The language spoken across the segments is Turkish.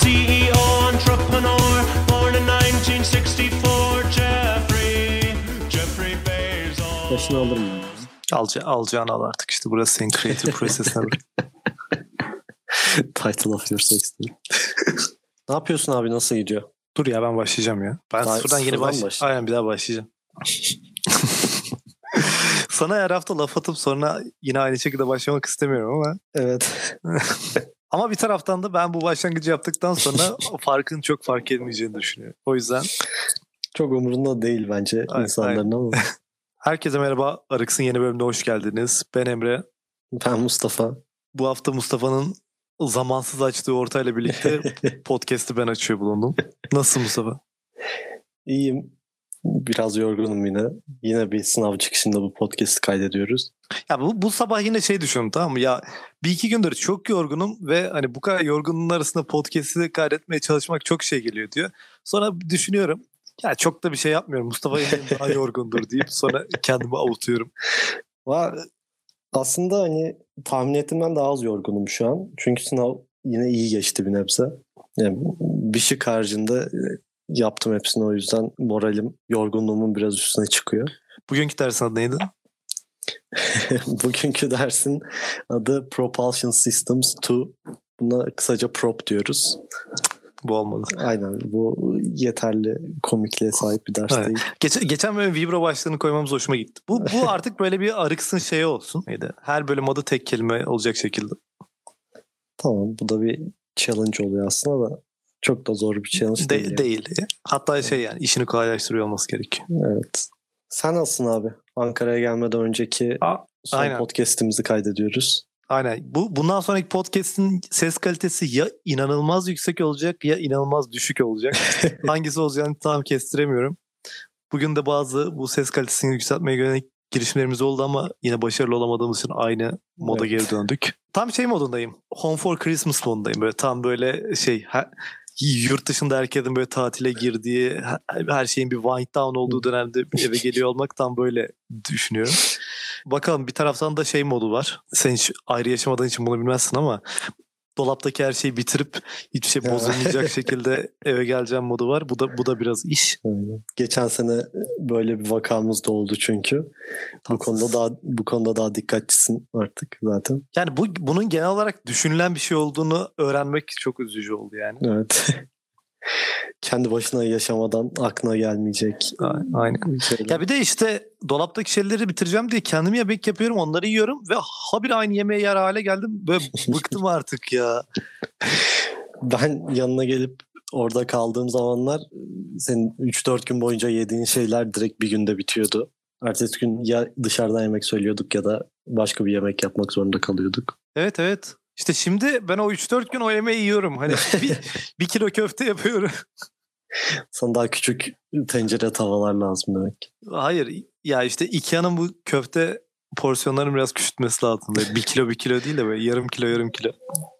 CEO, entrepreneur, born in 1964. Jeffrey, Jeffrey Bezos. Başını alırım ben. Alca, alacağını al artık işte burası senin creative process'ine. Title of your sex ne yapıyorsun abi nasıl gidiyor? Dur ya ben başlayacağım ya. Ben Daha sıfırdan yeni baş... başladın? Aynen bir daha başlayacağım. Sana her hafta laf atıp sonra yine aynı şekilde başlamak istemiyorum ama Evet. Ama bir taraftan da ben bu başlangıcı yaptıktan sonra farkın çok fark etmeyeceğini düşünüyorum. O yüzden Çok umurunda değil bence Aynen, insanların ama. herkese merhaba. Arıks'ın yeni bölümüne hoş geldiniz. Ben Emre. Ben Mustafa. Bu hafta Mustafa'nın zamansız açtığı ortayla birlikte podcast'i ben açıyor bulundum. Nasıl Mustafa? İyiyim. Biraz yorgunum yine. Yine bir sınav çıkışında bu podcast'i kaydediyoruz. Ya bu, bu sabah yine şey düşündüm tamam mı? Ya bir iki gündür çok yorgunum ve hani bu kadar yorgunluğun arasında podcast'i kaydetmeye çalışmak çok şey geliyor diyor. Sonra düşünüyorum. Ya çok da bir şey yapmıyorum. Mustafa yine daha yorgundur deyip sonra kendimi avutuyorum. Va aslında hani tahmin ettiğimden daha az yorgunum şu an. Çünkü sınav yine iyi geçti bir nebze. Yani bir şık haricinde e, yaptım hepsini o yüzden moralim yorgunluğumun biraz üstüne çıkıyor. Bugünkü dersin adı neydi? Bugünkü dersin adı Propulsion Systems 2. Buna kısaca prop diyoruz. Bu olmadı. Aynen bu yeterli komikliğe sahip bir ders Evet. değil. Geç, geçen bölüm vibro başlığını koymamız hoşuma gitti. Bu, bu artık böyle bir arıksın şeyi olsun. Neydi? Her bölüm adı tek kelime olacak şekilde. Tamam bu da bir challenge oluyor aslında da çok da zor bir challenge De- değil. yani. değil. Hatta şey yani işini kolaylaştırıyor olması gerekiyor. Evet. Sen nasılsın abi? Ankara'ya gelmeden önceki Aa, son aynen. podcast'imizi kaydediyoruz. Aynen. Bu bundan sonraki podcast'in ses kalitesi ya inanılmaz yüksek olacak ya inanılmaz düşük olacak. Hangisi olacağını tam kestiremiyorum. Bugün de bazı bu ses kalitesini yükseltmeye yönelik girişimlerimiz oldu ama yine başarılı olamadığımız için aynı moda Evet. geri döndük. Tam şey modundayım. Home for Christmas modundayım. Böyle tam böyle şey her, yurt dışında herkesin böyle tatile girdiği her- şeyin bir wind down olduğu dönemde eve geliyor olmak tam böyle düşünüyorum. Bakalım bir taraftan da şey modu var. Sen hiç ayrı yaşamadığın için bunu bilmezsin ama dolaptaki her şeyi bitirip hiçbir şey Ya. bozulmayacak şekilde eve geleceğim modu var. Bu da bu da biraz iş. Aynen. Geçen sene böyle bir vakamız da oldu çünkü. Bu konuda daha bu konuda daha dikkatlisin artık zaten. Yani bu bunun genel olarak düşünülen bir şey olduğunu öğrenmek çok üzücü oldu yani. Evet. Kendi başına yaşamadan aklına gelmeyecek Aynen. şeyler. Ya bir de işte dolaptaki şeyleri bitireceğim diye kendim yemek yapıyorum onları yiyorum ve habire aynı yemeğe yer hale geldim. Böyle bıktım artık ya. Ben yanına gelip orada kaldığım zamanlar senin 3-4 gün boyunca yediğin şeyler direkt bir günde bitiyordu. Ertesi gün ya dışarıdan yemek söylüyorduk ya da başka bir yemek yapmak zorunda kalıyorduk. Evet evet. İşte şimdi ben o 3-4 gün o yemeği yiyorum. Hani bir, bir kilo köfte yapıyorum. Sana daha küçük tencere tavalar lazım demek. Hayır ya işte Ikea'nın bu köfte porsiyonlarını biraz küçültmesi lazım. Böyle bir kilo bir kilo değil de böyle yarım kilo yarım kilo.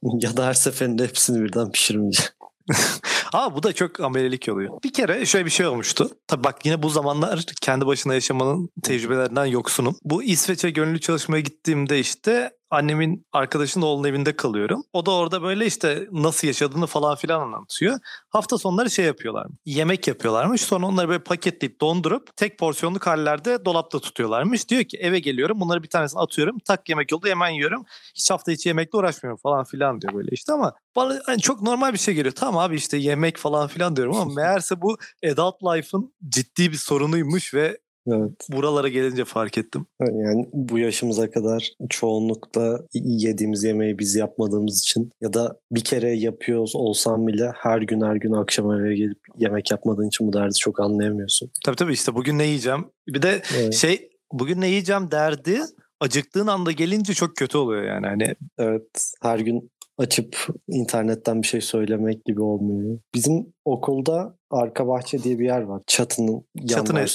Ya da her seferinde hepsini birden pişirmeyeceğim. Aa bu da çok amelelik oluyor. Bir kere şöyle bir şey olmuştu. Tabii bak yine bu zamanlar kendi başına yaşamanın tecrübelerinden yoksunum. Bu İsveç'e gönüllü çalışmaya gittiğimde işte annemin arkadaşının oğlunun evinde kalıyorum. O da orada böyle işte nasıl yaşadığını falan filan anlatıyor. Hafta sonları şey yapıyorlar. Yemek yapıyorlarmış. Sonra onları böyle paketleyip dondurup tek porsiyonluk hallerde dolapta tutuyorlarmış. Diyor ki eve geliyorum bunları bir tanesini atıyorum. Tak yemek oldu hemen yiyorum. Hiç hafta içi yemekle uğraşmıyorum falan filan diyor böyle işte ama bana hani çok normal bir şey geliyor. Tamam abi işte yemek falan filan diyorum ama meğerse bu adult life'ın ciddi bir sorunuymuş ve Evet. buralara gelince fark ettim. Yani bu yaşımıza kadar çoğunlukla yediğimiz yemeği biz yapmadığımız için ya da bir kere yapıyoruz olsam bile her gün her gün akşam eve gelip yemek yapmadığın için bu derdi çok anlayamıyorsun. Tabii tabii işte bugün ne yiyeceğim. Bir de Evet. şey bugün ne yiyeceğim derdi acıktığın anda gelince çok kötü oluyor yani. Hani Evet, her gün açıp internetten bir şey söylemek gibi olmuyor. Bizim okulda arka bahçe diye bir yer var. Çatının Çatı ne?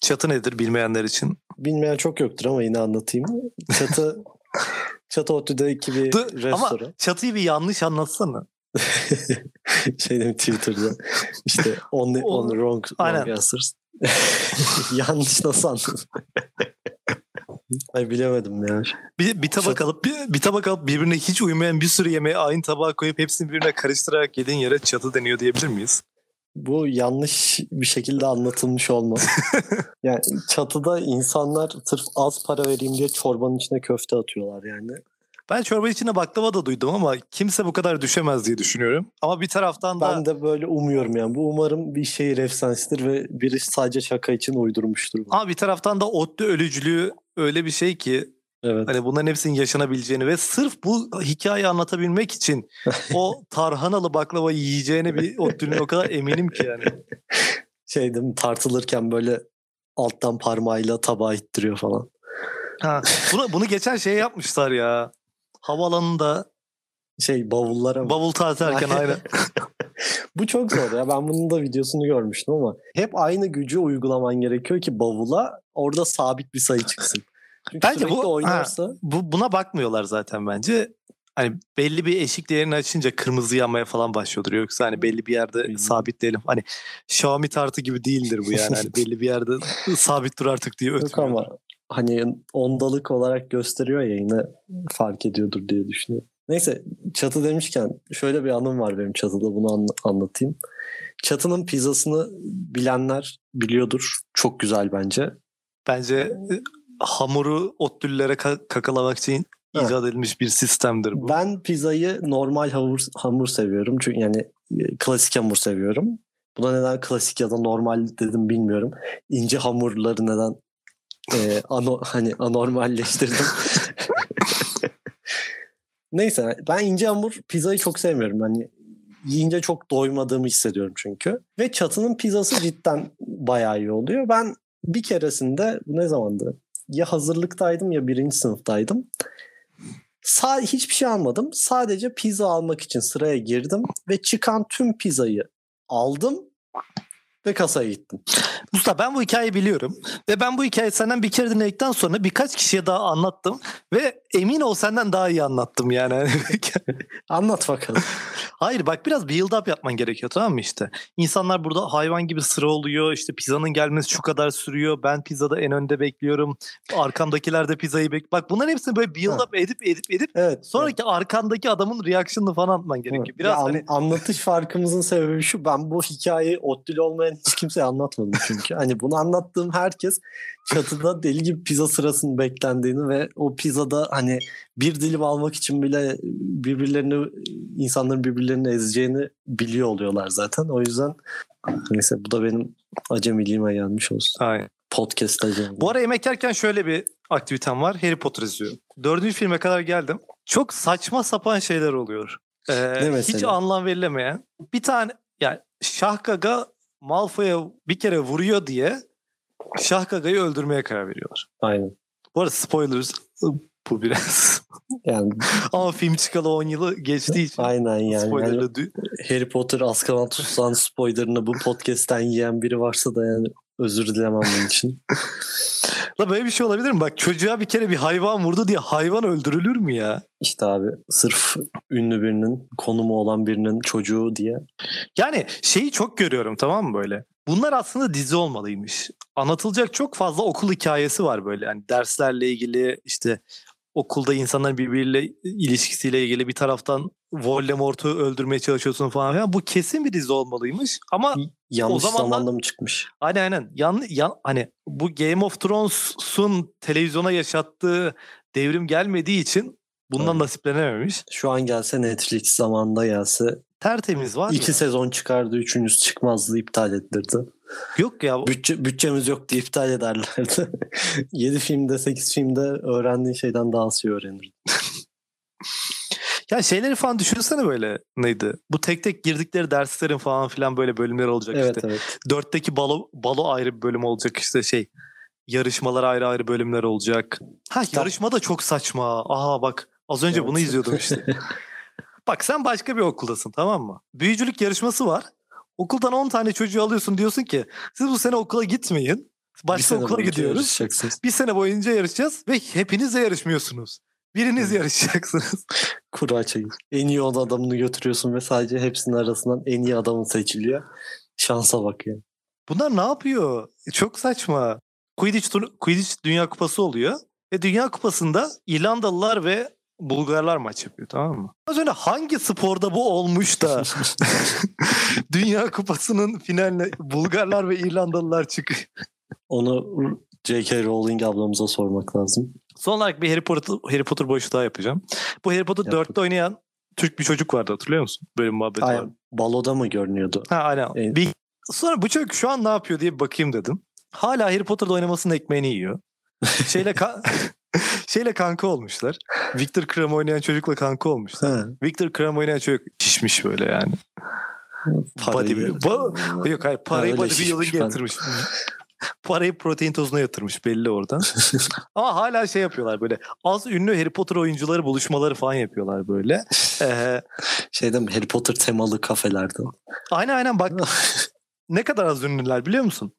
çatı nedir bilmeyenler için. Bilmeyen çok yoktur ama yine anlatayım. Çatı Çatı ODTÜ'deki bir Dur, ama restoran. çatıyı bir yanlış anlatsana. şey dedim Twitter'da. İşte on, the- on the wrong, Aynen. wrong answers. Yanlış nasıl anladın? Ay bilemedim ya. Bir, bir tabak alıp bir, bir tabak alıp birbirine hiç uymayan bir sürü yemeği aynı tabağa koyup hepsini birbirine karıştırarak yediğin yere çatı deniyor diyebilir miyiz? Bu yanlış bir şekilde anlatılmış olmaz. yani çatıda insanlar sırf az para vereyim diye çorbanın içine köfte atıyorlar yani. Ben çorba içine baklava da duydum ama kimse bu kadar düşemez diye düşünüyorum. Ama bir taraftan da Ben de böyle umuyorum yani. Bu umarım bir şehir efsanesidir ve biri sadece şaka için uydurmuştur. bunu. ama bir taraftan da ODTÜ ölücülüğü öyle bir şey ki Evet. hani bunların hepsinin yaşanabileceğini ve sırf bu hikayeyi anlatabilmek için o tarhanalı baklava yiyeceğine bir ODTÜ'nün o kadar eminim ki yani. Şey değil mi? Tartılırken böyle alttan parmağıyla tabağa ittiriyor falan. Ha, bunu, bunu geçen şey yapmışlar ya. Havaalanında Şey bavullara mı? bavul tartarken aynen. Bu çok zor ya. Ben bunun da videosunu görmüştüm ama hep aynı gücü uygulaman gerekiyor ki bavula orada sabit bir sayı çıksın. Bence bu- sürekli ha. oynarsa Bu, buna bakmıyorlar zaten bence. Hani belli bir eşik değerini açınca kırmızı yanmaya falan başlıyordur. Yoksa hani belli bir yerde Bilmiyorum. sabitleyelim. Hani Xiaomi tartı gibi değildir bu yani. Hani belli bir yerde sabit dur artık diye yok ötmüyor. ama hani ondalık olarak gösteriyor ya yine fark ediyordur diye düşünüyorum. Neyse çatı demişken şöyle bir anım var benim çatıda bunu anla- anlatayım. Çatının pizzasını bilenler biliyordur. Çok güzel bence. Bence e, hamuru ottüllere ka- kakalamak için Ha. icat edilmiş bir sistemdir bu. Ben pizzayı normal hamur, hamur seviyorum. Çünkü yani e, klasik hamur seviyorum. Buna neden klasik ya da normal dedim bilmiyorum. İnce hamurları neden e, ano, hani anormalleştirdim. Neyse ben ince hamur pizzayı çok sevmiyorum. Hani yiyince çok doymadığımı hissediyorum çünkü. Ve çatının pizzası cidden bayağı iyi oluyor. Ben bir keresinde bu ne zamandı? Ya hazırlıktaydım ya birinci sınıftaydım. Sa hiçbir şey almadım. Sadece pizza almak için sıraya girdim ve çıkan tüm pizzayı aldım ve kasaya gittim. Mustafa ben bu hikayeyi biliyorum. Ve ben bu hikayeyi senden bir kere dinledikten sonra birkaç kişiye daha anlattım. Ve emin ol senden daha iyi anlattım yani. Anlat bakalım. Hayır bak biraz build up yapman gerekiyor tamam mı işte. İnsanlar burada hayvan gibi sıra oluyor. İşte pizzanın gelmesi şu kadar sürüyor. Ben pizzada en önde bekliyorum. Arkamdakiler de pizzayı bek. Bak bunların hepsini böyle build up edip edip edip Evet. sonraki arkandaki adamın reaction'ını falan atman gerekiyor. Biraz Ya an- hani anlatış farkımızın sebebi şu. Ben bu hikayeyi ottül olmayan hiç kimseye anlatmadım çünkü. hani bunu anlattığım herkes çatıda deli gibi pizza sırasının beklendiğini ve o pizzada hani bir dilim almak için bile birbirlerini insanların birbirlerini ezeceğini biliyor oluyorlar zaten. O yüzden neyse bu da benim acemiliğime gelmiş olsun. Aynen. Podcast acemiliğim. Bu ara yemek yerken şöyle bir aktivitem var. Harry Potter izliyorum. Dördüncü filme kadar geldim. Çok saçma sapan şeyler oluyor. Ee, hiç anlam verilemeyen. Bir tane yani Şahgaga Malfoy'a bir kere vuruyor diye Şahgaga'yı öldürmeye karar veriyorlar. Aynen. Bu arada spoilers bu biraz. Yani Ama film çıkalı 10 yılı geçtiği için aynen yani. yani dü- Harry Potter Azkaban Tutsan spoilerını bu podcast'ten yiyen biri varsa da yani özür dilemem bunun için. La böyle bir şey olabilir mi? Bak çocuğa bir kere bir hayvan vurdu diye hayvan öldürülür mü ya? İşte abi sırf ünlü birinin konumu olan birinin çocuğu diye. Yani şeyi çok görüyorum tamam mı böyle? Bunlar aslında dizi olmalıymış. Anlatılacak çok fazla okul hikayesi var böyle. Yani derslerle ilgili işte okulda insanların birbiriyle ilişkisiyle ilgili bir taraftan Voldemort'u öldürmeye çalışıyorsun falan filan. Bu kesin bir dizi olmalıymış. Ama Yanlış O zamanlar- zamanda mı çıkmış? aynen aynen. Yan, yan, hani bu Game of Thrones'un televizyona yaşattığı devrim gelmediği için bundan Aynen. nasiplenememiş. Şu an gelse Netflix zamanında gelse Tertemiz var iki ya. sezon çıkardı üçüncüsü çıkmazdı iptal ettirdi. Yok ya Bütçe, bütçemiz yok diye iptal ederlerdi. 7 filmde 8 filmde öğrendiğin şeyden daha az şey öğrenir. Ya şeyleri falan düşünsene böyle neydi? Bu tek tek girdikleri derslerin falan filan böyle bölümler olacak Evet işte. evet. Dörtteki balo, balo ayrı bir bölüm olacak işte şey. Yarışmalar ayrı ayrı bölümler olacak. Ha Kitap- yarışma da çok saçma. Aha bak az önce Evet. bunu izliyordum işte. bak sen başka bir okuldasın tamam mı? Büyücülük yarışması var. Okuldan 10 tane çocuğu alıyorsun diyorsun ki siz bu sene okula gitmeyin. Başka okula gidiyoruz. Bir sene boyunca yarışacağız ve hepiniz de yarışmıyorsunuz. Biriniz yarışacaksınız. Kura çekin. En iyi on adamını götürüyorsun ve sadece hepsinin arasından en iyi adamın seçiliyor. Şansa bak ya. Bunlar ne yapıyor? Çok saçma. Quidditch, Quidditch Dünya Kupası oluyor. Ve Dünya Kupası'nda İrlandalılar ve Bulgarlar maç yapıyor tamam mı? Az önce hangi sporda bu olmuş da Dünya Kupası'nın finaline Bulgarlar ve İrlandalılar çıkıyor? Onu J.K. Rowling ablamıza sormak lazım. Son olarak bir Harry Potter, Harry Potter boşu daha yapacağım. Bu Harry Potter Yap 4'te oynayan Türk bir çocuk vardı hatırlıyor musun? Böyle bir muhabbet Ay, vardı. baloda mı görünüyordu? Ha aynen. Evet. Bir, sonra bu çocuk şu an ne yapıyor diye bir bakayım dedim. Hala Harry Potter'da oynamasının ekmeğini yiyor. Şeyle ka- şeyle kanka olmuşlar. Victor Krum oynayan çocukla kanka olmuşlar. Ha, Victor Krum oynayan çocuk şişmiş böyle yani. parayı- Body- Ba- Yok hayır parayı öyle bodybuilding'e şişmiş ben. yatırmış. Parayı protein tozuna yatırmış belli oradan. Ama hala şey yapıyorlar böyle az ünlü Harry Potter oyuncuları buluşmaları falan yapıyorlar böyle. Ee, Şeyde mi Harry Potter temalı kafelerde. aynen aynen bak ne kadar az ünlüler biliyor musun?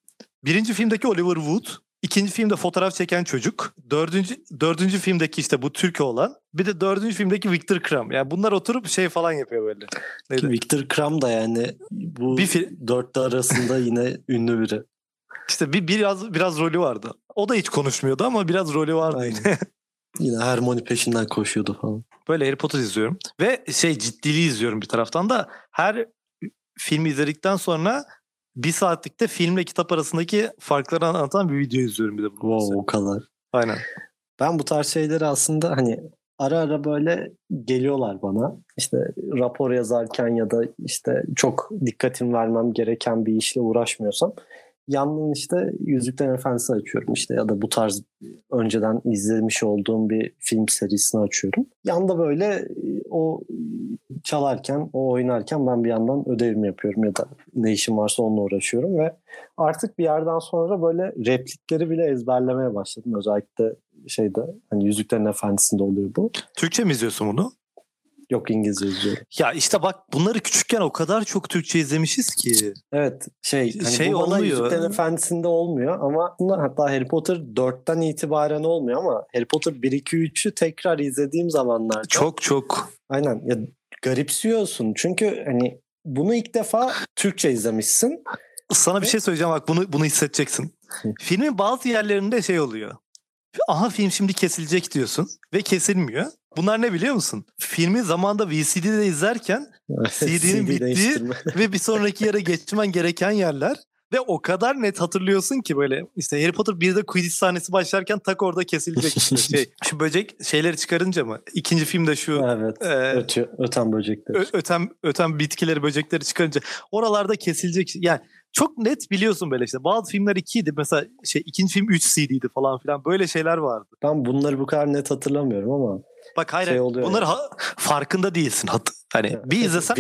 Birinci filmdeki Oliver Wood, ikinci filmde fotoğraf çeken çocuk, dördüncü, dördüncü filmdeki işte bu Türk olan, bir de dördüncü filmdeki Victor Krum. Yani bunlar oturup şey falan yapıyor böyle. Neydi? Victor Krum da yani bu Bir fil- dörtlü arasında yine ünlü biri. İşte bir biraz biraz rolü vardı. O da hiç konuşmuyordu ama biraz rolü vardı. Aynen. Yine Hermione peşinden koşuyordu falan. Böyle Harry Potter izliyorum. Ve şey ciddiliği izliyorum bir taraftan da. Her filmi izledikten sonra bir saatlikte filmle kitap arasındaki farkları anlatan bir video izliyorum bir de. Wow üzerine. o kadar. Aynen. Ben bu tarz şeyleri aslında hani ara ara böyle geliyorlar bana. İşte rapor yazarken ya da işte çok dikkatim vermem gereken bir işle uğraşmıyorsam yandan işte Yüzüklerin Efendisi açıyorum işte ya da bu tarz önceden izlemiş olduğum bir film serisini açıyorum. Yanda böyle e, o çalarken, o oynarken ben bir yandan ödevimi yapıyorum ya da ne işim varsa onunla uğraşıyorum ve artık bir yerden sonra böyle replikleri bile ezberlemeye başladım. Özellikle şeyde hani Yüzüklerin Efendisi'nde oluyor bu. Türkçe mi izliyorsun bunu? Yok İngilizce izliyorum. Ya işte bak bunları küçükken o kadar çok Türkçe izlemişiz ki. Evet şey, hani Şey bu olmuyor. Yüzüklerin Efendisi'nde olmuyor ama bunlar hatta Harry Potter 4'ten itibaren olmuyor ama Harry Potter 1 2 3'ü tekrar izlediğim zamanlarda Çok çok. aynen ya garipsiyorsun. Çünkü hani bunu ilk defa Türkçe izlemişsin. Sana bir şey söyleyeceğim bak bunu bunu hissedeceksin. Filmin bazı yerlerinde şey oluyor. Aha film şimdi kesilecek diyorsun ve kesilmiyor. Bunlar ne biliyor musun? Filmi zamanda VCD'de izlerken CD'nin CD bittiği ve bir sonraki yere geçmen gereken yerler ve o kadar net hatırlıyorsun ki böyle işte Harry Potter 1'de Quidditch sahnesi başlarken tak orada kesilecek işte şey. Şu böcek şeyleri çıkarınca mı? İkinci filmde şu evet. e, Ötü, öten böcekler. ö- öten öten bitkileri böcekleri çıkarınca oralarda kesilecek yani çok net biliyorsun böyle işte bazı filmler 2'ydi mesela şey ikinci film 3 CD'ydi falan filan böyle şeyler vardı. Ben bunları bu kadar net hatırlamıyorum ama Bak hayır Şey yani. ha- farkında değilsin. Hat- hani bir izlesen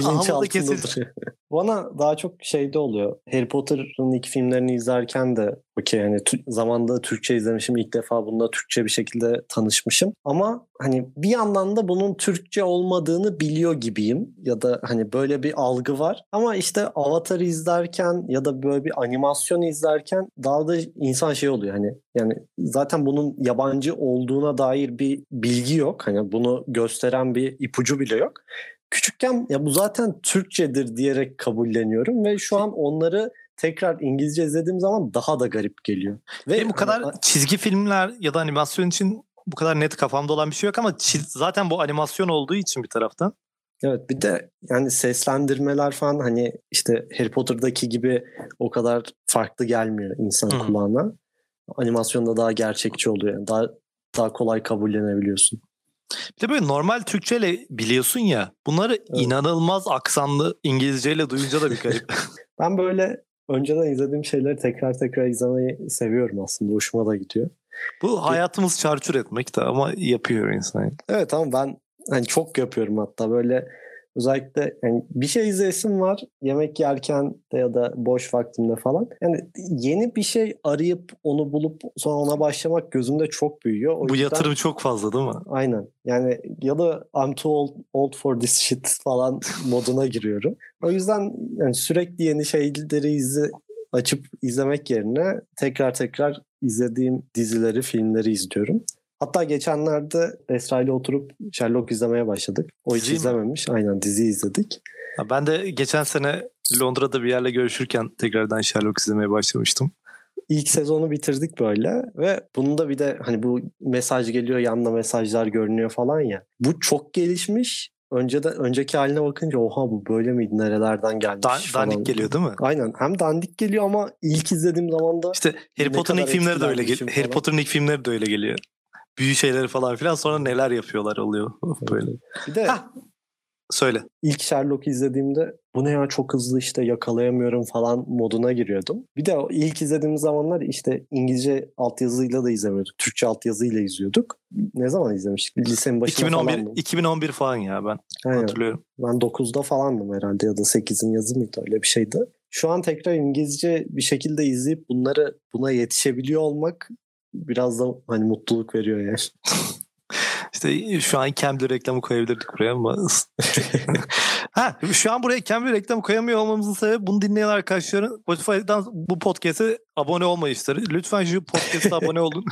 kesildi. altındadır. Bana daha çok şeyde oluyor. Harry Potter'ın ilk filmlerini izlerken de okey hani tü- zamanda Türkçe izlemişim. ilk defa bununla Türkçe bir şekilde tanışmışım. Ama hani bir yandan da bunun Türkçe olmadığını biliyor gibiyim. Ya da hani böyle bir algı var. Ama işte Avatar'ı izlerken ya da böyle bir animasyon izlerken daha da insan şey oluyor hani yani zaten bunun yabancı olduğuna dair bir bilgi yok. Hani bunu gösteren bir ipucu bile yok küçükken ya bu zaten Türkçedir diyerek kabulleniyorum ve şu an onları tekrar İngilizce izlediğim zaman daha da garip geliyor. Ve Benim bu kadar hani- çizgi filmler ya da animasyon için bu kadar net kafamda olan bir şey yok ama çiz- zaten bu animasyon olduğu için bir taraftan. evet bir de yani seslendirmeler falan hani işte Harry Potter'daki gibi o kadar farklı gelmiyor insan kulağına. Animasyonda daha gerçekçi oluyor. Yani daha daha kolay kabullenebiliyorsun. Bir de böyle normal Türkçeyle biliyorsun ya bunları inanılmaz aksanlı İngilizceyle duyunca da bir garip. Ben böyle önceden izlediğim şeyleri tekrar tekrar izlemeyi seviyorum aslında. Hoşuma da gidiyor. bu hayatımız çarçur etmek de ama yapıyor insan. Evet ama ben hani çok yapıyorum hatta böyle özellikle yani bir şey izleyesim var yemek yerken de ya da boş vaktimde falan. Yani yeni bir şey arayıp onu bulup sonra ona başlamak gözümde çok büyüyor. O Bu yüzden- yatırım çok fazla değil mi? Aynen. Yani ya da I'm too old, old for this shit falan moduna giriyorum. O yüzden yani sürekli yeni şeyleri izle, açıp izlemek yerine tekrar tekrar izlediğim dizileri, filmleri izliyorum. Hatta geçenlerde Esra ile oturup Sherlock izlemeye başladık. O hiç Diziyi mi? izlememiş. Aynen dizi izledik. Ya Ben de geçen sene Londra'da bir yerle görüşürken tekrardan Sherlock izlemeye başlamıştım. ilk sezonu bitirdik böyle ve bunda bir de hani bu mesaj geliyor yanında mesajlar görünüyor falan ya. Bu çok gelişmiş. Önce de önceki haline bakınca oha bu böyle miydi nerelerden gelmiş Dan- falan. dandik geliyor değil mi? Aynen hem dandik geliyor ama ilk izlediğim zaman da İşte Harry Potter'ın ilk filmleri de öyle geliyor. Harry. Potter'ın ilk filmleri de öyle geliyor. Büyü şeyleri falan filan sonra neler yapıyorlar oluyor böyle. bir de Hah. Söyle. ilk Sherlock'u izlediğimde bu ne ya çok hızlı işte yakalayamıyorum falan moduna giriyordum. Bir de ilk izlediğim zamanlar işte İngilizce altyazıyla da izlemiyorduk. Türkçe altyazıyla izliyorduk. Ne zaman izlemiştik? Lisenin başında 2011 falandım. 2011 falan ya ben Aynen. hatırlıyorum. Ben 9'da falandım herhalde ya da 8'in yazı mıydı öyle bir şeydi. Şu an tekrar İngilizce bir şekilde izleyip bunları buna yetişebiliyor olmak biraz da hani mutluluk veriyor yani. İşte şu an Cambly reklamı koyabilirdik buraya ama ha, şu an buraya Cambly reklamı koyamıyor olmamızın sebebi bunu dinleyen arkadaşların Spotify'dan bu podcast'e abone olmayışları. Lütfen şu podcast'a abone olun.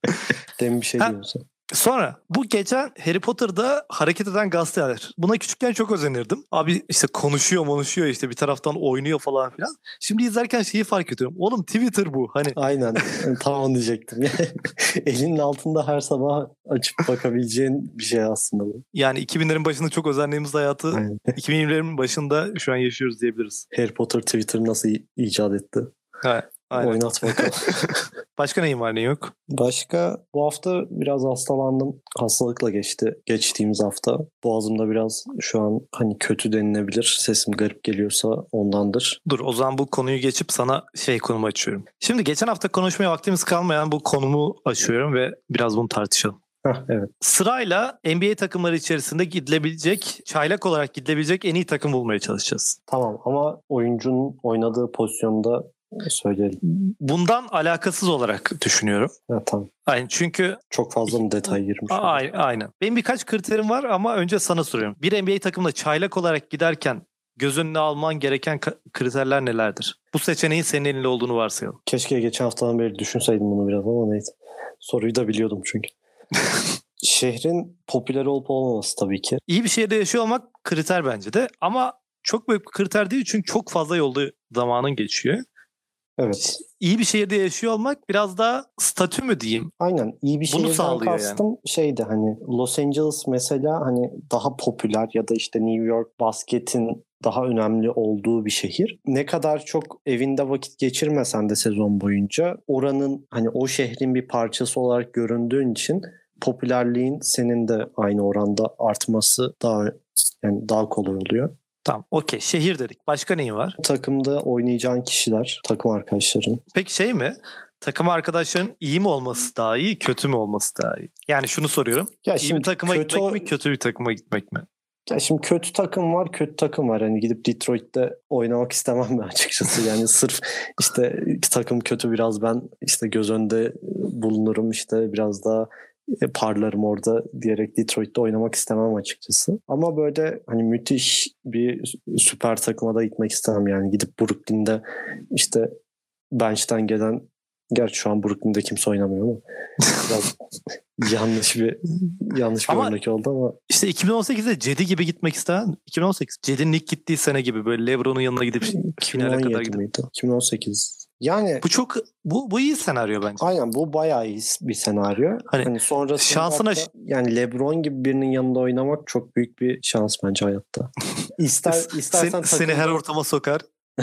Demin bir şey diyorsun. Sonra bu geçen Harry Potter'da hareket eden gazeteler. Buna küçükken çok özenirdim. Abi işte konuşuyor konuşuyor işte bir taraftan oynuyor falan filan. Şimdi izlerken şeyi fark ediyorum. Oğlum Twitter bu. Hani Aynen. Tam onu diyecektim. Elinin altında her sabah açıp bakabileceğin bir şey aslında bu. yani 2000'lerin başında çok özendiğimiz hayatı Aynen. 2020'lerin başında şu an yaşıyoruz diyebiliriz. Harry Potter Twitter nasıl icat etti? Aynen. Oynat bakalım. Başka neyin var ne yok? Başka bu hafta biraz hastalandım. Hastalıkla geçti geçtiğimiz hafta. Boğazımda biraz şu an hani kötü denilebilir. Sesim garip geliyorsa ondandır. Dur o zaman bu konuyu geçip sana şey konumu açıyorum. Şimdi geçen hafta konuşmaya vaktimiz kalmayan bu konumu açıyorum ve biraz bunu tartışalım. Heh, evet. Sırayla NBA takımları içerisinde gidilebilecek, çaylak olarak gidilebilecek en iyi takım bulmaya çalışacağız. Tamam ama oyuncunun oynadığı pozisyonda söyleyelim. Bundan alakasız olarak düşünüyorum. Ha, tamam. Aynen çünkü Çok fazla mı detay girmiş? A- ay- aynen. Benim birkaç kriterim var ama önce sana soruyorum. Bir NBA takımına çaylak olarak giderken göz önüne alman gereken kriterler nelerdir? Bu seçeneğin senin elinde olduğunu varsayalım. Keşke geçen haftadan beri düşünseydim bunu biraz ama neyse. Soruyu da biliyordum çünkü. Şehrin popüler olup olmaması tabii ki. İyi bir şehirde yaşıyor olmak kriter bence de ama çok büyük bir kriter değil çünkü çok fazla yolda zamanın geçiyor. Evet. İyi bir şehirde yaşıyor olmak biraz daha statü mü diyeyim? Aynen. iyi bir şehirden sağlıyor yani. kastım şeydi hani Los Angeles mesela hani daha popüler ya da işte New York basketin daha önemli olduğu bir şehir. Ne kadar çok evinde vakit geçirmesen de sezon boyunca oranın hani o şehrin bir parçası olarak göründüğün için popülerliğin senin de aynı oranda artması daha yani daha kolay oluyor. Tamam okey şehir dedik. Başka neyin var? Takımda oynayacağın kişiler, takım arkadaşların. Peki şey mi? Takım arkadaşların iyi mi olması daha iyi, kötü mü olması daha iyi? Yani şunu soruyorum. Ya İyi bir takıma kötü gitmek o- mi, kötü bir takıma gitmek mi? Ya şimdi kötü takım var, kötü takım var. Hani gidip Detroit'te oynamak istemem ben açıkçası. Yani sırf işte takım kötü biraz ben işte göz önünde bulunurum işte biraz daha parlarım orada diyerek Detroit'te oynamak istemem açıkçası. Ama böyle hani müthiş bir süper takıma da gitmek istemem yani. Gidip Brooklyn'de işte bench'ten gelen Gerçi şu an Brooklyn'de kimse oynamıyor ama biraz yanlış bir yanlış bir Ama- örnek oldu ama İşte 2018'de Cedi gibi gitmek isteyen 2018 Cedi'nin ilk gittiği sene gibi böyle LeBron'un yanına gidip finale kadar 2017 gidip. miydi? 2018. Yani Bu çok bu, bu iyi senaryo bence. aynen bu bayağı iyi bir senaryo. Hani Hani, sonrasında şansına- hatta yani LeBron gibi birinin yanında oynamak çok büyük bir şans bence hayatta. İster istersen Seni, seni her ortama sokar.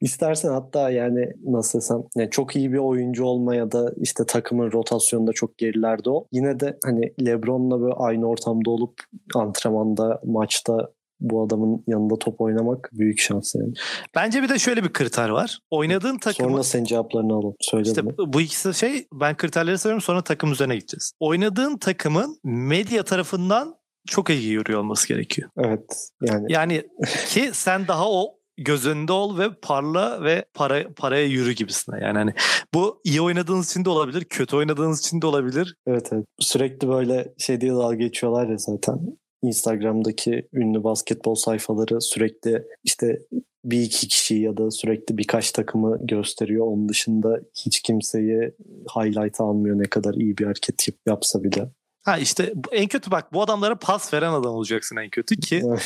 İstersen hatta yani nasıl desem yani çok iyi bir oyuncu olma ya da işte takımın rotasyonunda çok gerilerde ol. Yine de hani LeBron'la böyle aynı ortamda olup antrenmanda, maçta bu adamın yanında top oynamak büyük şans yani. Bence bir de şöyle bir kriter var. Oynadığın takımı Sonra senin cevaplarını alalım. Söyle İşte bunu. bu ikisi şey ben kriterleri söylüyorum sonra takım üzerine gideceğiz. Oynadığın takımın medya tarafından çok iyi yürüyor olması gerekiyor. Evet. Yani Yani ki sen daha o göz önünde ol ve parla ve para paraya yürü gibisine. Yani hani bu iyi oynadığınız için de olabilir, kötü oynadığınız için de olabilir. Evet evet. Sürekli böyle şey diye dalga geçiyorlar ya zaten. Instagram'daki ünlü basketbol sayfaları sürekli işte bir iki kişi ya da sürekli birkaç takımı gösteriyor. Onun dışında hiç kimseyi highlight almıyor ne kadar iyi bir hareket yap- yapsa bile. Ha işte en kötü bak bu adamlara pas veren adam olacaksın en kötü ki. Ama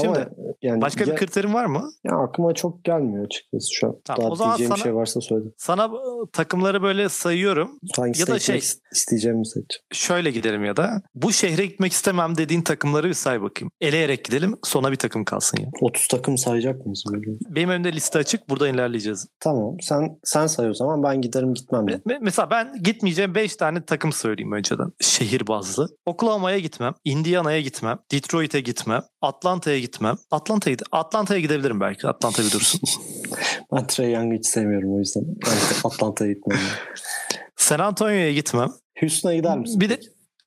Şimdi, yani Başka ya, bir kriterin var mı? ya aklıma çok gelmiyor açıkçası şu an. Tamam, Daha o zaman diyeceğim bir sana- şey varsa söyle. Sana e, takımları böyle sayıyorum. Hangisine da gitmek şey- is- isteyeceğimi seç. Şöyle gidelim ya da bu şehre gitmek istemem dediğin takımları bir say bakayım. Eleyerek gidelim sona bir takım kalsın ya. 30 takım sayacak mıyız böyle? Benim önümde liste açık buradan ilerleyeceğiz. Tamam. Sen sen say o zaman ben giderim gitmem. Me- me- Mesela ben gitmeyeceğim 5 tane takım söyleyeyim önceden. Şehir bazlı. Oklahoma'ya gitmem. Indiana'ya gitmem. Detroit'e gitmem. Atlanta'ya gitmem. Atlanta'ya Atlanta'ya gidebilirim belki. Atlanta bir dursun. Ben Trey Young'ı hiç sevmiyorum o yüzden. Atlanta'ya gitmem. San Antonio'ya gitmem. Houston'a gider misin? Bir de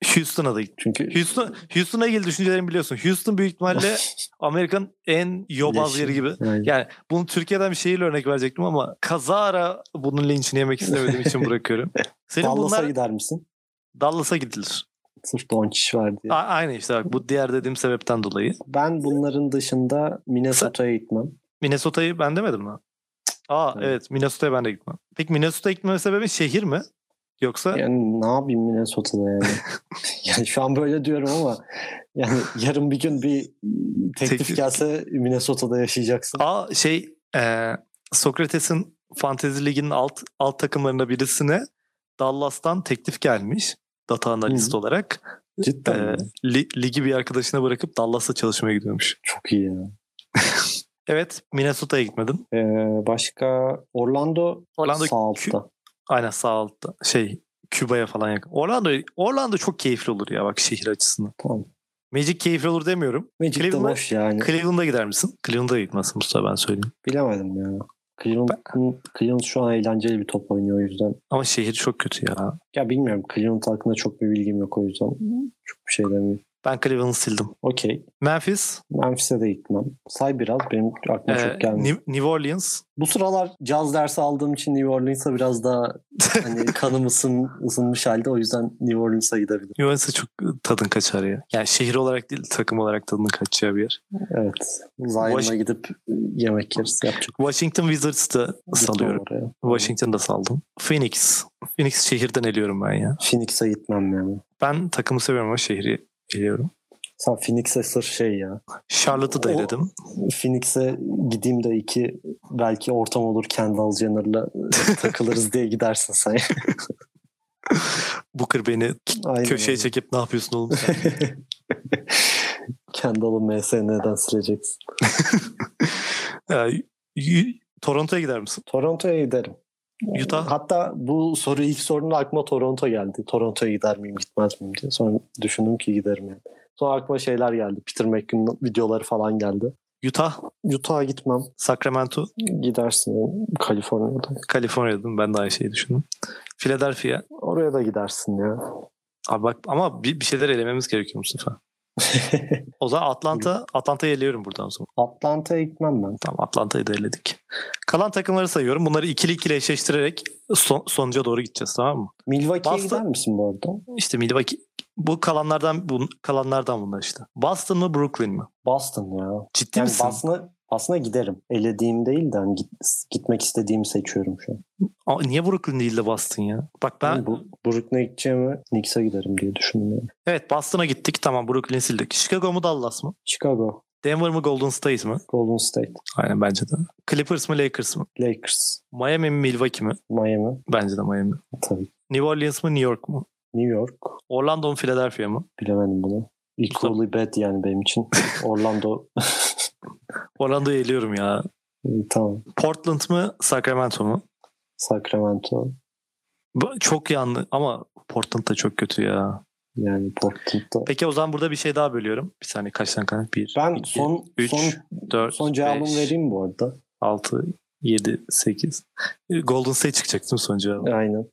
Houston'a da git. Çünkü Houston, Houston'a ilgili düşüncelerimi biliyorsun. Houston büyük ihtimalle Amerika'nın en yobaz yeri gibi. yani, Yani bunu Türkiye'den bir şehirle örnek verecektim ama kazara bunun linçini yemek istemediğim için bırakıyorum. Senin Dallas'a bunlar gider misin? Dallas'a gidilir. Sırf Doncic var diye. A- aynı işte bak bu diğer dediğim sebepten dolayı. Ben bunların dışında Minnesota'ya gitmem. Minnesota'yı ben demedim mi? Aa Evet. evet Minnesota'ya ben de gitmem. Peki Minnesota'ya gitmeme sebebi şehir mi? Yoksa Yani ne yapayım Minnesota'da yani? yani şu an böyle diyorum ama yani yarın bir gün bir teklif Teklif- gelse Minnesota'da yaşayacaksın. Aa şey e, Sokrates'in Fantezi Ligi'nin alt, alt takımlarında birisine Dallas'tan teklif gelmiş. Data analist Hı. olarak. Cidden E, li- ligi bir arkadaşına bırakıp Dallas'ta çalışmaya gidiyormuş. Çok iyi ya. Evet Minnesota'ya gitmedin. Ee, başka Orlando, Orlando sağ altta. Aynen sağ altta. Şey Küba'ya falan yakın. Orlando, Orlando çok keyifli olur ya bak şehir açısından. Tamam. Magic keyifli olur demiyorum. Magic de Cleveland'a- boş yani. Cleveland'a gider misin? Cleveland'a gitmezsin Mustafa ben söyleyeyim. Bilemedim ya. Cleveland, Cleveland şu an eğlenceli bir top oynuyor o yüzden. Ama şehir çok kötü ya. Ya bilmiyorum Cleveland hakkında çok bir bilgim yok o yüzden. Çok bir şey demeyeyim. Ben Cleveland'ı sildim. Okey. Memphis, Memphis'e de gitmem. Say biraz benim aklıma e, çok gelmiyor. New, New Orleans. Bu sıralar caz dersi aldığım için New Orleans'a biraz daha hani kanım ısın, ısınmış halde o yüzden New Orleans'a gidebilirim. New Orleans'a çok tadın kaçar ya. Yani şehir olarak değil takım olarak tadının kaçacağı bir yer. Evet. Zion'a Wash- gidip yemek yeriz. Yapacak Washington Wizards'ı salıyorum. oraya. Washington'da saldım. Phoenix. Phoenix şehirden eliyorum ben ya. Phoenix'e gitmem yani. Ben takımı seviyorum ama şehri eliyorum. Sen Phoenix'e sır şey ya. Charlotte'ı da O- eledim. Phoenix'e gideyim de iki belki ortam olur Kendall Jenner'la takılırız diye gidersin sen. Booker beni Aynen köşeye öyle. çekip ne yapıyorsun oğlum sen? Kendall'ı MSN'den sileceksin. Toronto'ya gider misin? Toronto'ya giderim. Utah? Hatta bu soru ilk sorunun aklıma Toronto geldi. Toronto'ya gider miyim gitmez miyim diye. Sonra düşündüm ki giderim yani. Sonra aklıma şeyler geldi. Peter McKinnon videoları falan geldi. Utah, Utah'a gitmem. Sacramento, Gidersin Kaliforniya'da. Kaliforniya'dım. Ben de aynı şeyi düşündüm. Philadelphia. Oraya da gidersin ya. Abi bak ama bir, bir şeyler elememiz gerekiyor Mustafa. O zaman Atlanta, Atlanta'yı eliyorum buradan sonra. Atlanta'ya gitmem ben. Tamam Atlanta'yı da eledik. Kalan takımları sayıyorum. Bunları ikili ikili eşleştirerek son, sonuca doğru gideceğiz tamam mı? Milwaukee'ye Boston- gider misin bu arada? İşte Milwaukee bu kalanlardan bu kalanlardan bunlar işte. Boston mı Brooklyn mi? Boston ya. Ciddi Yani misin? Boston'a aslında giderim. Elediğim değil de hani git, gitmek istediğimi seçiyorum şu an. Aa, niye Brooklyn değil de Boston ya? Bak ben Ben bu Brooklyn'e gideceğimi Knicks'e giderim diye düşündüm. Yani. evet Boston'a gittik tamam Brooklyn'i sildik. Chicago mu Dallas mı? Chicago, Denver mı Golden State mi? Golden State, Aynen bence de. Clippers mı Lakers mı? Lakers, Miami mi Milwaukee mi? Miami Bence de Miami. tabii. New Orleans mı New York mu? New York Orlando mu Philadelphia mı? bilemedim bunu. Equally bad yani benim için. Orlando Orlando'yu eliyorum ya. iyi, tamam. Portland mı Sacramento mu? Sacramento Çok yanlı ama Portland da çok kötü ya. yani Portland'da. Peki o zaman burada bir şey daha bölüyorum. Bir saniye kaç tane kaldı? 1, Ben 2, son 3, son 4, son cevabımı 5, vereyim bu arada. 6, 7, 8. Golden State çıkacak değil mi son cevabı? Aynen.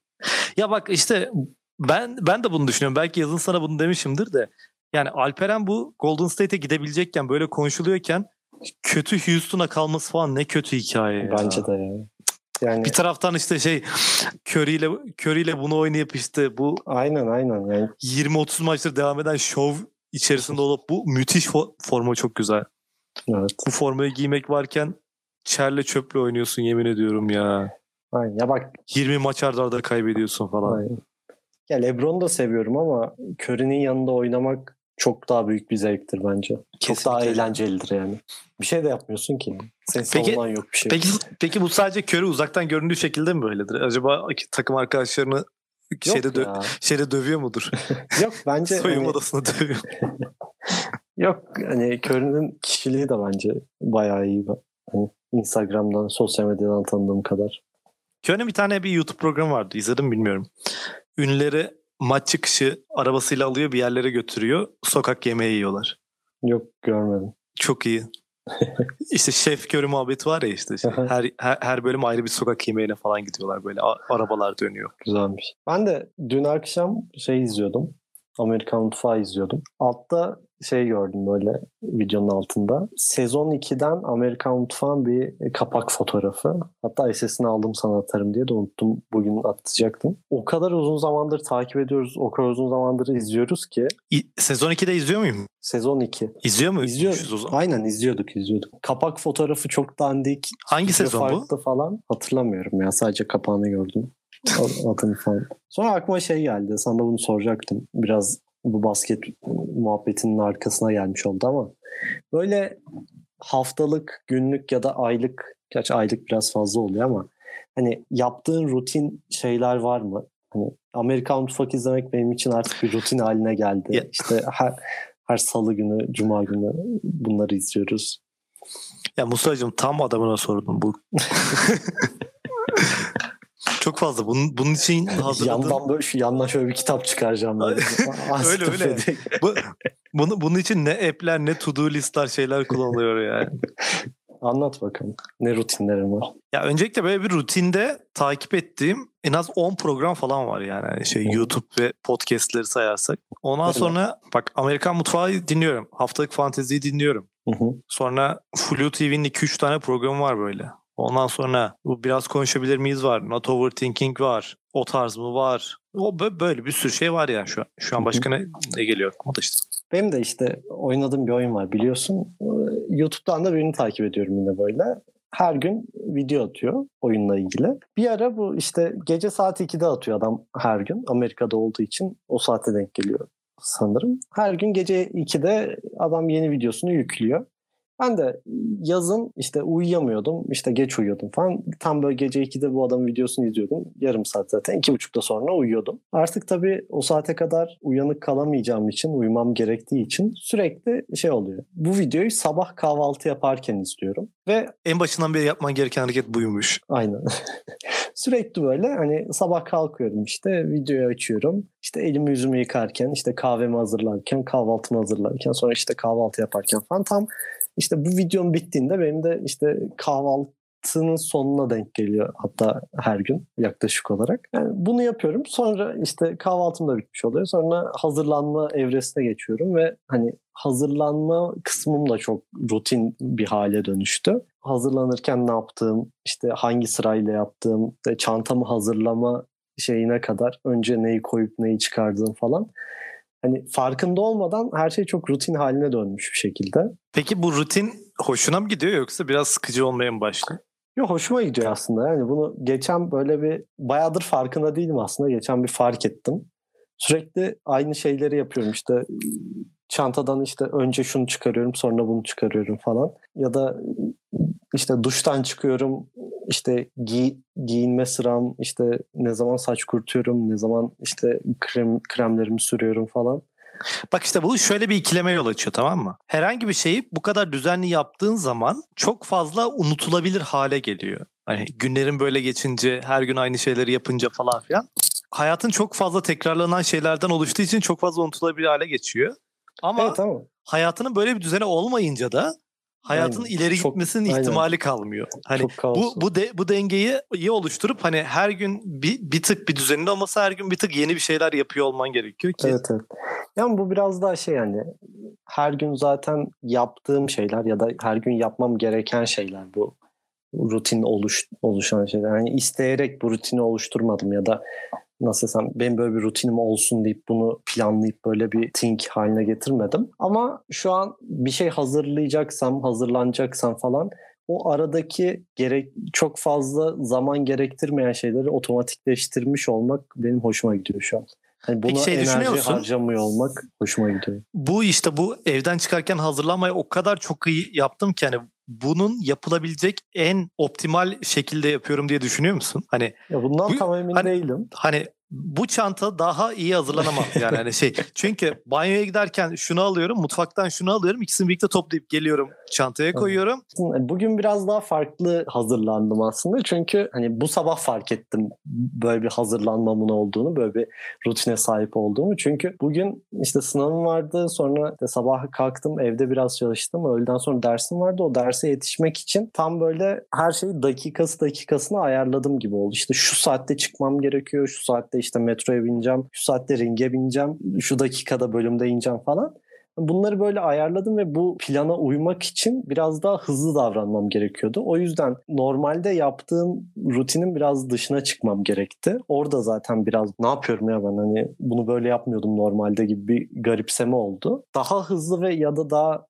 Ya bak işte ben ben de bunu düşünüyorum. Belki yazın sana bunu demişimdir de. Yani Alperen bu Golden State'e gidebilecekken böyle konuşuluyorken kötü Houston'a kalması falan ne kötü hikaye ya. Bence de ya. Yani Bir taraftan işte şey Curry ile Curry ile bunu oynayıp işte bu aynen aynen yani 20-30 maçtır devam eden şov içerisinde olup bu müthiş fo- forma çok güzel. evet. Bu formayı giymek varken çerle çöple oynuyorsun yemin ediyorum ya. Aynen. Ya bak 20 maç arda arda kaybediyorsun falan. aynen. Ya LeBron'u da seviyorum ama Curry'nin yanında oynamak çok daha büyük bir zevktir bence. Çok daha Kesinlikle. eğlencelidir yani. Bir şey de yapmıyorsun ki. Senin Peki- yok bir şey. Peki peki bu sadece körü uzaktan göründüğü şekilde mi böyledir? Acaba takım arkadaşlarını şeyde, dö- ya. şeyde dövüyor mudur? Yok bence Soyunma hani- odasında dövüyor. Yok hani Curry'nin kişiliği de bence bayağı iyi. Hani Instagram'dan, sosyal medyadan tanıdığım kadar. Körü'nün bir tane bir YouTube programı vardı. İzledim mi bilmiyorum. Ünlüleri maç çıkışı arabasıyla alıyor bir yerlere götürüyor. Sokak yemeği yiyorlar. Yok görmedim. Çok iyi. işte şef körü muhabbeti var ya işte. Şey, her, her, her bölüm ayrı bir sokak yemeğine falan gidiyorlar böyle. A- arabalar dönüyor. Güzelmiş. Ben de dün akşam şey izliyordum. Amerikan Mutfağı izliyordum. Altta şey gördüm böyle videonun altında. Sezon 2'den Amerikan Mutfağı'nın bir kapak fotoğrafı. Hatta SS'ini aldım sana atarım diye de unuttum. Bugün atacaktım. O kadar uzun zamandır takip ediyoruz. O kadar uzun zamandır izliyoruz ki. Sezon 2'de izliyor muyum? Sezon 2. İzliyor mu? İzliyoruz. o zaman? Aynen izliyorduk izliyorduk. Kapak fotoğrafı çok dandik. Hangi sezon bu? farklı falan. Hatırlamıyorum ya. Sadece kapağını gördüm. Adını falan. Sonra aklıma şey geldi. Sana bunu soracaktım. Biraz bu basket muhabbetinin arkasına gelmiş oldu ama böyle haftalık, günlük ya da aylık gerçi aylık biraz fazla oluyor ama hani yaptığın rutin şeyler var mı? Hani Amerikan mutfak izlemek benim için artık bir rutin haline geldi. İşte her her salı günü, cuma günü bunları izliyoruz. Ya Musa'cığım tam adamına sordum bu. Çok fazla. Bunun, bunun için hazırladığım... Yandan böyle şu yandan şöyle bir kitap çıkaracağım. Böyle. Öyle, öyle. Bu, bunu, bunun için ne app'ler ne to do listler şeyler kullanılıyor yani. Anlat bakalım. Ne rutinlerin var? Ya öncelikle böyle bir rutinde takip ettiğim en az 10 program falan var yani. Yani şey YouTube ve podcastleri sayarsak. Ondan Evet. sonra bak Amerikan Mutfağı dinliyorum. Haftalık Fantezi'yi dinliyorum. Hı hı. Sonra Flu TV'nin 2-3 tane programı var böyle. Ondan sonra bu biraz konuşabilir miyiz var. Not Overthinking var. O tarz mı var. O bö- böyle bir sürü şey var ya şu an. Şu an başka ne, ne geliyor aklıma da işte. Benim de işte oynadığım bir oyun var biliyorsun. Ee, YouTube'dan da birini takip ediyorum yine böyle. Her gün video atıyor oyunla ilgili. Bir ara bu işte gece saat 2'de atıyor adam her gün. Amerika'da olduğu için o saate denk geliyor sanırım. Her gün gece 2'de adam yeni videosunu yüklüyor. Ben de yazın işte uyuyamıyordum. işte geç uyuyordum falan. Tam böyle gece 2'de bu adamın videosunu izliyordum. Yarım saat zaten. 2.30'da sonra uyuyordum. Artık tabii o saate kadar uyanık kalamayacağım için, uyumam gerektiği için sürekli şey oluyor. Bu videoyu sabah kahvaltı yaparken izliyorum. Ve En başından beri yapman gereken hareket buymuş. Aynen. Sürekli böyle hani sabah kalkıyorum işte videoyu açıyorum. İşte elimi yüzümü yıkarken işte kahvemi hazırlarken kahvaltımı hazırlarken sonra işte kahvaltı yaparken falan tam işte bu videom bittiğinde benim de işte kahvaltının sonuna denk geliyor hatta her gün yaklaşık olarak. Yani bunu yapıyorum sonra işte kahvaltım da bitmiş oluyor sonra hazırlanma evresine geçiyorum ve hani hazırlanma kısmım da çok rutin bir hale dönüştü hazırlanırken ne yaptığım, işte hangi sırayla yaptığım, çantamı hazırlama şeyine kadar önce neyi koyup neyi çıkardığım falan. Hani farkında olmadan her şey çok rutin haline dönmüş bir şekilde. Peki bu rutin hoşuna mı gidiyor yoksa biraz sıkıcı olmaya mı başlıyor? Yo hoşuma gidiyor aslında. Yani bunu geçen böyle bir bayağıdır farkında değilim aslında. Geçen bir fark ettim. Sürekli aynı şeyleri yapıyorum. İşte çantadan işte önce şunu çıkarıyorum sonra bunu çıkarıyorum falan. Ya da işte duştan çıkıyorum işte giy, giyinme sıram işte ne zaman saç kurutuyorum ne zaman işte krem kremlerimi sürüyorum falan. Bak işte bu şöyle bir ikileme yol açıyor tamam mı? Herhangi bir şeyi bu kadar düzenli yaptığın zaman çok fazla unutulabilir hale geliyor. Hani günlerin böyle geçince her gün aynı şeyleri yapınca falan filan. Hayatın çok fazla tekrarlanan şeylerden oluştuğu için çok fazla unutulabilir hale geçiyor. Ama Evet ama hayatının böyle bir düzeni olmayınca da hayatın Aynen. ileri Çok- gitmesinin aynen. ihtimali kalmıyor. Hani çok bu bu de, bu dengeyi iyi oluşturup hani her gün bir, bir tık bir düzenin olması her gün bir tık yeni bir şeyler yapıyor olman gerekiyor ki Evet evet. Yani bu biraz daha şey yani her gün zaten yaptığım şeyler ya da her gün yapmam gereken şeyler bu rutin oluş, oluşan şeyler. Yani isteyerek bu rutini oluşturmadım ya da nasıl desem benim böyle bir rutinim olsun deyip bunu planlayıp böyle bir think haline getirmedim. Ama şu an bir şey hazırlayacaksam, hazırlanacaksam falan o aradaki gerek çok fazla zaman gerektirmeyen şeyleri otomatikleştirmiş olmak benim hoşuma gidiyor şu an. Hani buna Peki şey enerji musun? harcamıyor olmak hoşuma gidiyor. Bu işte bu evden çıkarken hazırlanmayı o kadar çok iyi yaptım ki hani bunun yapılabilecek en optimal şekilde yapıyorum diye düşünüyor musun? Hani Ya bundan Bu- tam emin hani- değilim. hani bu çanta daha iyi hazırlanamaz yani hani şey çünkü banyoya giderken şunu alıyorum mutfaktan şunu alıyorum ikisini birlikte toplayıp geliyorum çantaya koyuyorum Bugün biraz daha farklı hazırlandım aslında. Çünkü hani bu sabah fark ettim böyle bir hazırlanmamın olduğunu, böyle bir rutine sahip olduğumu. Çünkü bugün işte sınavım vardı. Sonra işte sabah kalktım, evde biraz çalıştım. Öğleden sonra dersim vardı. O derse yetişmek için tam böyle her şeyi dakikası dakikasına ayarladım gibi oldu. İşte şu saatte çıkmam gerekiyor. Şu saatte işte metroya bineceğim. Şu saatte ringe bineceğim. Şu dakikada bölümde ineceğim falan. Bunları böyle ayarladım ve bu plana uymak için biraz daha hızlı davranmam gerekiyordu. O yüzden normalde yaptığım rutinin biraz dışına çıkmam gerekti. Orada zaten biraz ne yapıyorum ya ben hani bunu böyle yapmıyordum normalde gibi bir garipseme oldu. Daha hızlı ve ya da daha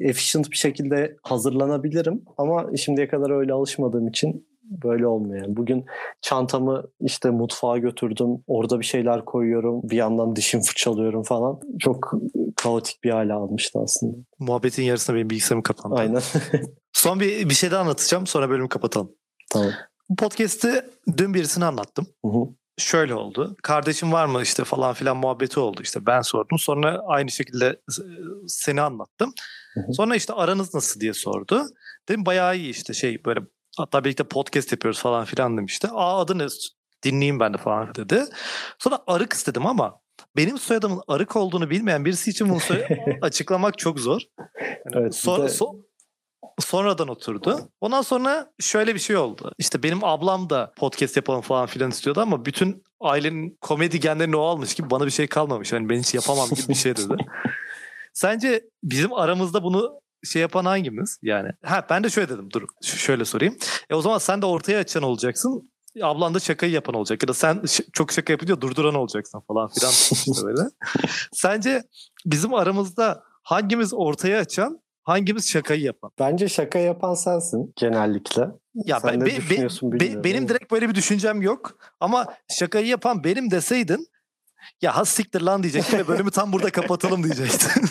efficient bir şekilde hazırlanabilirim ama şimdiye kadar öyle alışmadığım için böyle olmuyor. Yani bugün çantamı işte mutfağa götürdüm. Orada bir şeyler koyuyorum. Bir yandan dişim fırçalıyorum falan. Çok kaotik bir hale almıştı aslında. muhabbetin yarısında benim bilgisayarım kapandı. Aynen. Son bir, bir şey daha anlatacağım sonra bölümü kapatalım. tamam. Bu podcast'i dün birisine anlattım. Hı hı. Şöyle oldu. Kardeşim var mı işte falan filan muhabbeti oldu işte. Ben sordum. Sonra aynı şekilde e, seni anlattım. Sonra işte aranız nasıl diye sordu. Dedim bayağı iyi işte şey böyle hatta birlikte podcast yapıyoruz falan filan demişti. Aa adı ne? Dinleyeyim ben de falan dedi. Sonra arık istedim ama benim soyadımın arık olduğunu bilmeyen birisi için bunu açıklamak çok zor. Yani Evet, sonra- de- so- sonradan oturdu. Ondan sonra şöyle bir şey oldu. İşte benim ablam da podcast yapalım falan filan istiyordu ama bütün ailenin komedi genlerini o almış gibi bana bir şey kalmamış. Yani ben hiç yapamam gibi bir şey dedi. Sence bizim aramızda bunu şey yapan hangimiz? Yani ha ben de şöyle dedim. Dur ş- şöyle sorayım. E o zaman sen de ortaya açan olacaksın. Ablan da şakayı yapan olacak. Ya da sen ş- çok şaka yapınca durduran olacaksın falan filan. işte böyle. Sence bizim aramızda hangimiz ortaya açan, hangimiz şakayı yapan? Bence şaka yapan sensin genellikle. Ya Sen ben, ne be- be- düşünüyorsun be- bilmiyorum benim direkt böyle bir düşüncem yok. Ama şakayı yapan benim deseydin ya has siktir lan diyecektim ve bölümü tam burada kapatalım diyecektin.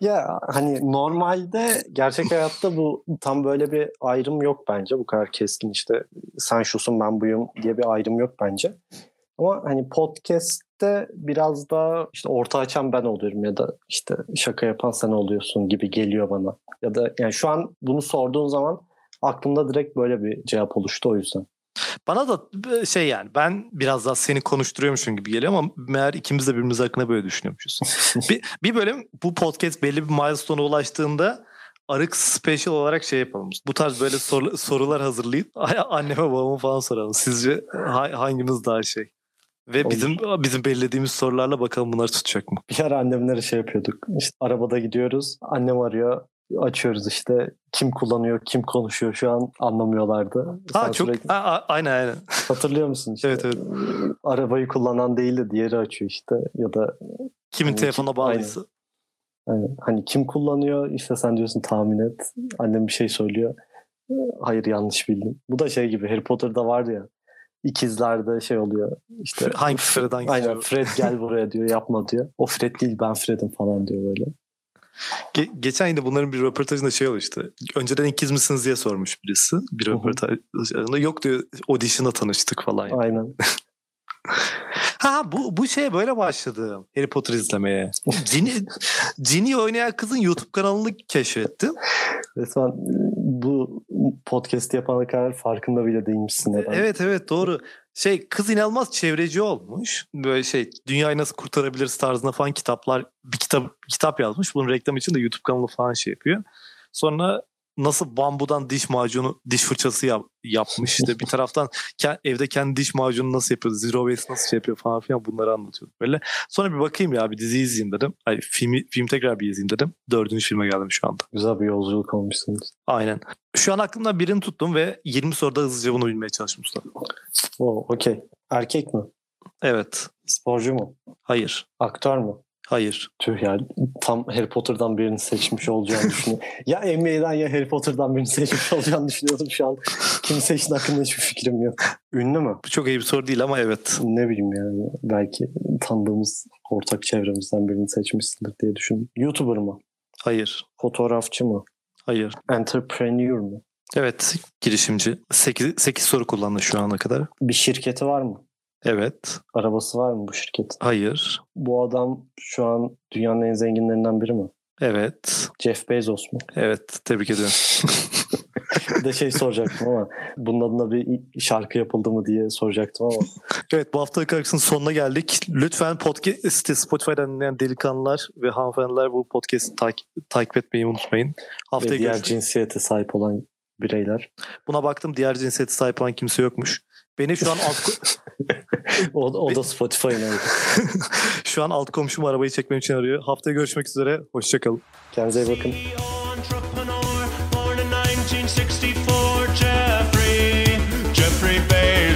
Ya hani normalde gerçek hayatta bu tam böyle bir ayrım yok bence. Bu kadar keskin işte sen şusun ben buyum diye bir ayrım yok bence. Ama hani podcast'te biraz daha işte orta açan ben oluyorum ya da işte şaka yapan sen oluyorsun gibi geliyor bana. Ya da yani şu an bunu sorduğun zaman aklımda direkt böyle bir cevap oluştu o yüzden. Bana da e, şey yani ben biraz daha seni konuşturuyormuşum gibi geliyor ama meğer ikimiz de birbirimiz hakkında böyle düşünüyormuşuz. bir, bir bölüm bu podcast belli bir milestone'a ulaştığında Arık special olarak şey yapalım. Bu tarz böyle soru- sorular hazırlayıp anneme babama falan soralım. Sizce ha- hanginiz daha şey? Ve Olur. bizim bizim belirlediğimiz sorularla bakalım bunlar tutacak mı? Bir ara annemlere şey yapıyorduk. İşte arabada gidiyoruz. Annem arıyor. Açıyoruz işte. Kim kullanıyor, kim konuşuyor şu an anlamıyorlardı. Ha Sen çok sürekli- a- aynen aynen. Hatırlıyor musun işte? Evet, evet. Arabayı kullanan değil de diğeri açıyor işte. Ya da Kimin Hani telefona bağlıysa. hani, hani kim kullanıyor işte sen diyorsun tahmin et. Annem bir şey söylüyor. Hayır yanlış bildim. Bu da şey gibi Harry Potter'da vardı ya. İkizlerde şey oluyor. İşte Hangi Fred hangisi? Aynen Fred gel buraya diyor yapma diyor. O Fred değil ben Fred'im falan diyor böyle. Ge- geçen yine bunların bir röportajında şey olmuştu. Önceden ikiz misiniz diye sormuş birisi. Bir röportajında. Yok diyor audition'da tanıştık falan. yani. Aynen. Ha bu bu şeye böyle başladım. Harry Potter izlemeye. Cini, Cini oynayan kızın YouTube kanalını keşfettim. Resmen bu podcast yapana kadar farkında bile değilmişsin neden. Evet evet doğru. Şey kız inanılmaz çevreci olmuş. Böyle şey dünyayı nasıl kurtarabiliriz tarzında falan kitaplar bir kitap kitap yazmış. Bunun reklam için de YouTube kanalı falan şey yapıyor. Sonra nasıl bambudan diş macunu, diş fırçası yap, yapmış. İşte bir taraftan ke- evde kendi diş macunu nasıl yapıyor, zero waste nasıl şey yapıyor falan filan bunları anlatıyordu böyle. Sonra bir bakayım ya bir dizi izleyeyim dedim. Ay filmi, film tekrar bir izleyeyim dedim. Dördüncü filme geldim şu anda. Güzel bir yolculuk olmuşsunuz. Aynen. Şu an aklımda birini tuttum ve 20 soruda hızlıca bunu bilmeye çalıştım usta. Oo, okey. Erkek mi? Evet. Sporcu mu? Hayır. Aktör mü? Hayır. Tüh ya tam Harry Potter'dan birini seçmiş olacağını düşünüyorum. ya NBA'den ya Harry Potter'dan birini seçmiş olacağını düşünüyordum şu an. Kimi seçtiğin hakkında hiçbir fikrim yok. Ünlü mü? Bu çok iyi bir soru değil ama evet. Ne bileyim yani. Belki tanıdığımız ortak çevremizden birini seçmişsindir diye düşündüm. YouTuber mı? Hayır. Fotoğrafçı mı? Hayır. Entrepreneur mu? Evet. Girişimci. 8, 8 soru kullandı şu ana kadar. Bir şirketi var mı? Evet. Arabası var mı bu şirketin? Hayır. Bu adam şu an dünyanın en zenginlerinden biri mi? Evet. Jeff Bezos mu? Evet. Tebrik ediyorum. Bir de şey soracaktım ama bunun adına bir şarkı yapıldı mı diye soracaktım ama evet bu hafta karşısının sonuna geldik. Lütfen podcast'i Spotify'dan dinleyen delikanlılar ve hanımefendiler bu podcast'i takip, takip etmeyi unutmayın. ve Haftaya diğer görüşürüz. cinsiyete sahip olan bireyler. Buna baktım diğer cinsiyete sahip olan kimse yokmuş. Beni şu an alt, O, o da Spotify'ın oldu. şu an alt komşum arabayı çekmem için arıyor. Haftaya görüşmek üzere. Hoşçakalın. Kendinize iyi bakın. entrepreneur, born in 1964, Jeffrey, Jeffrey.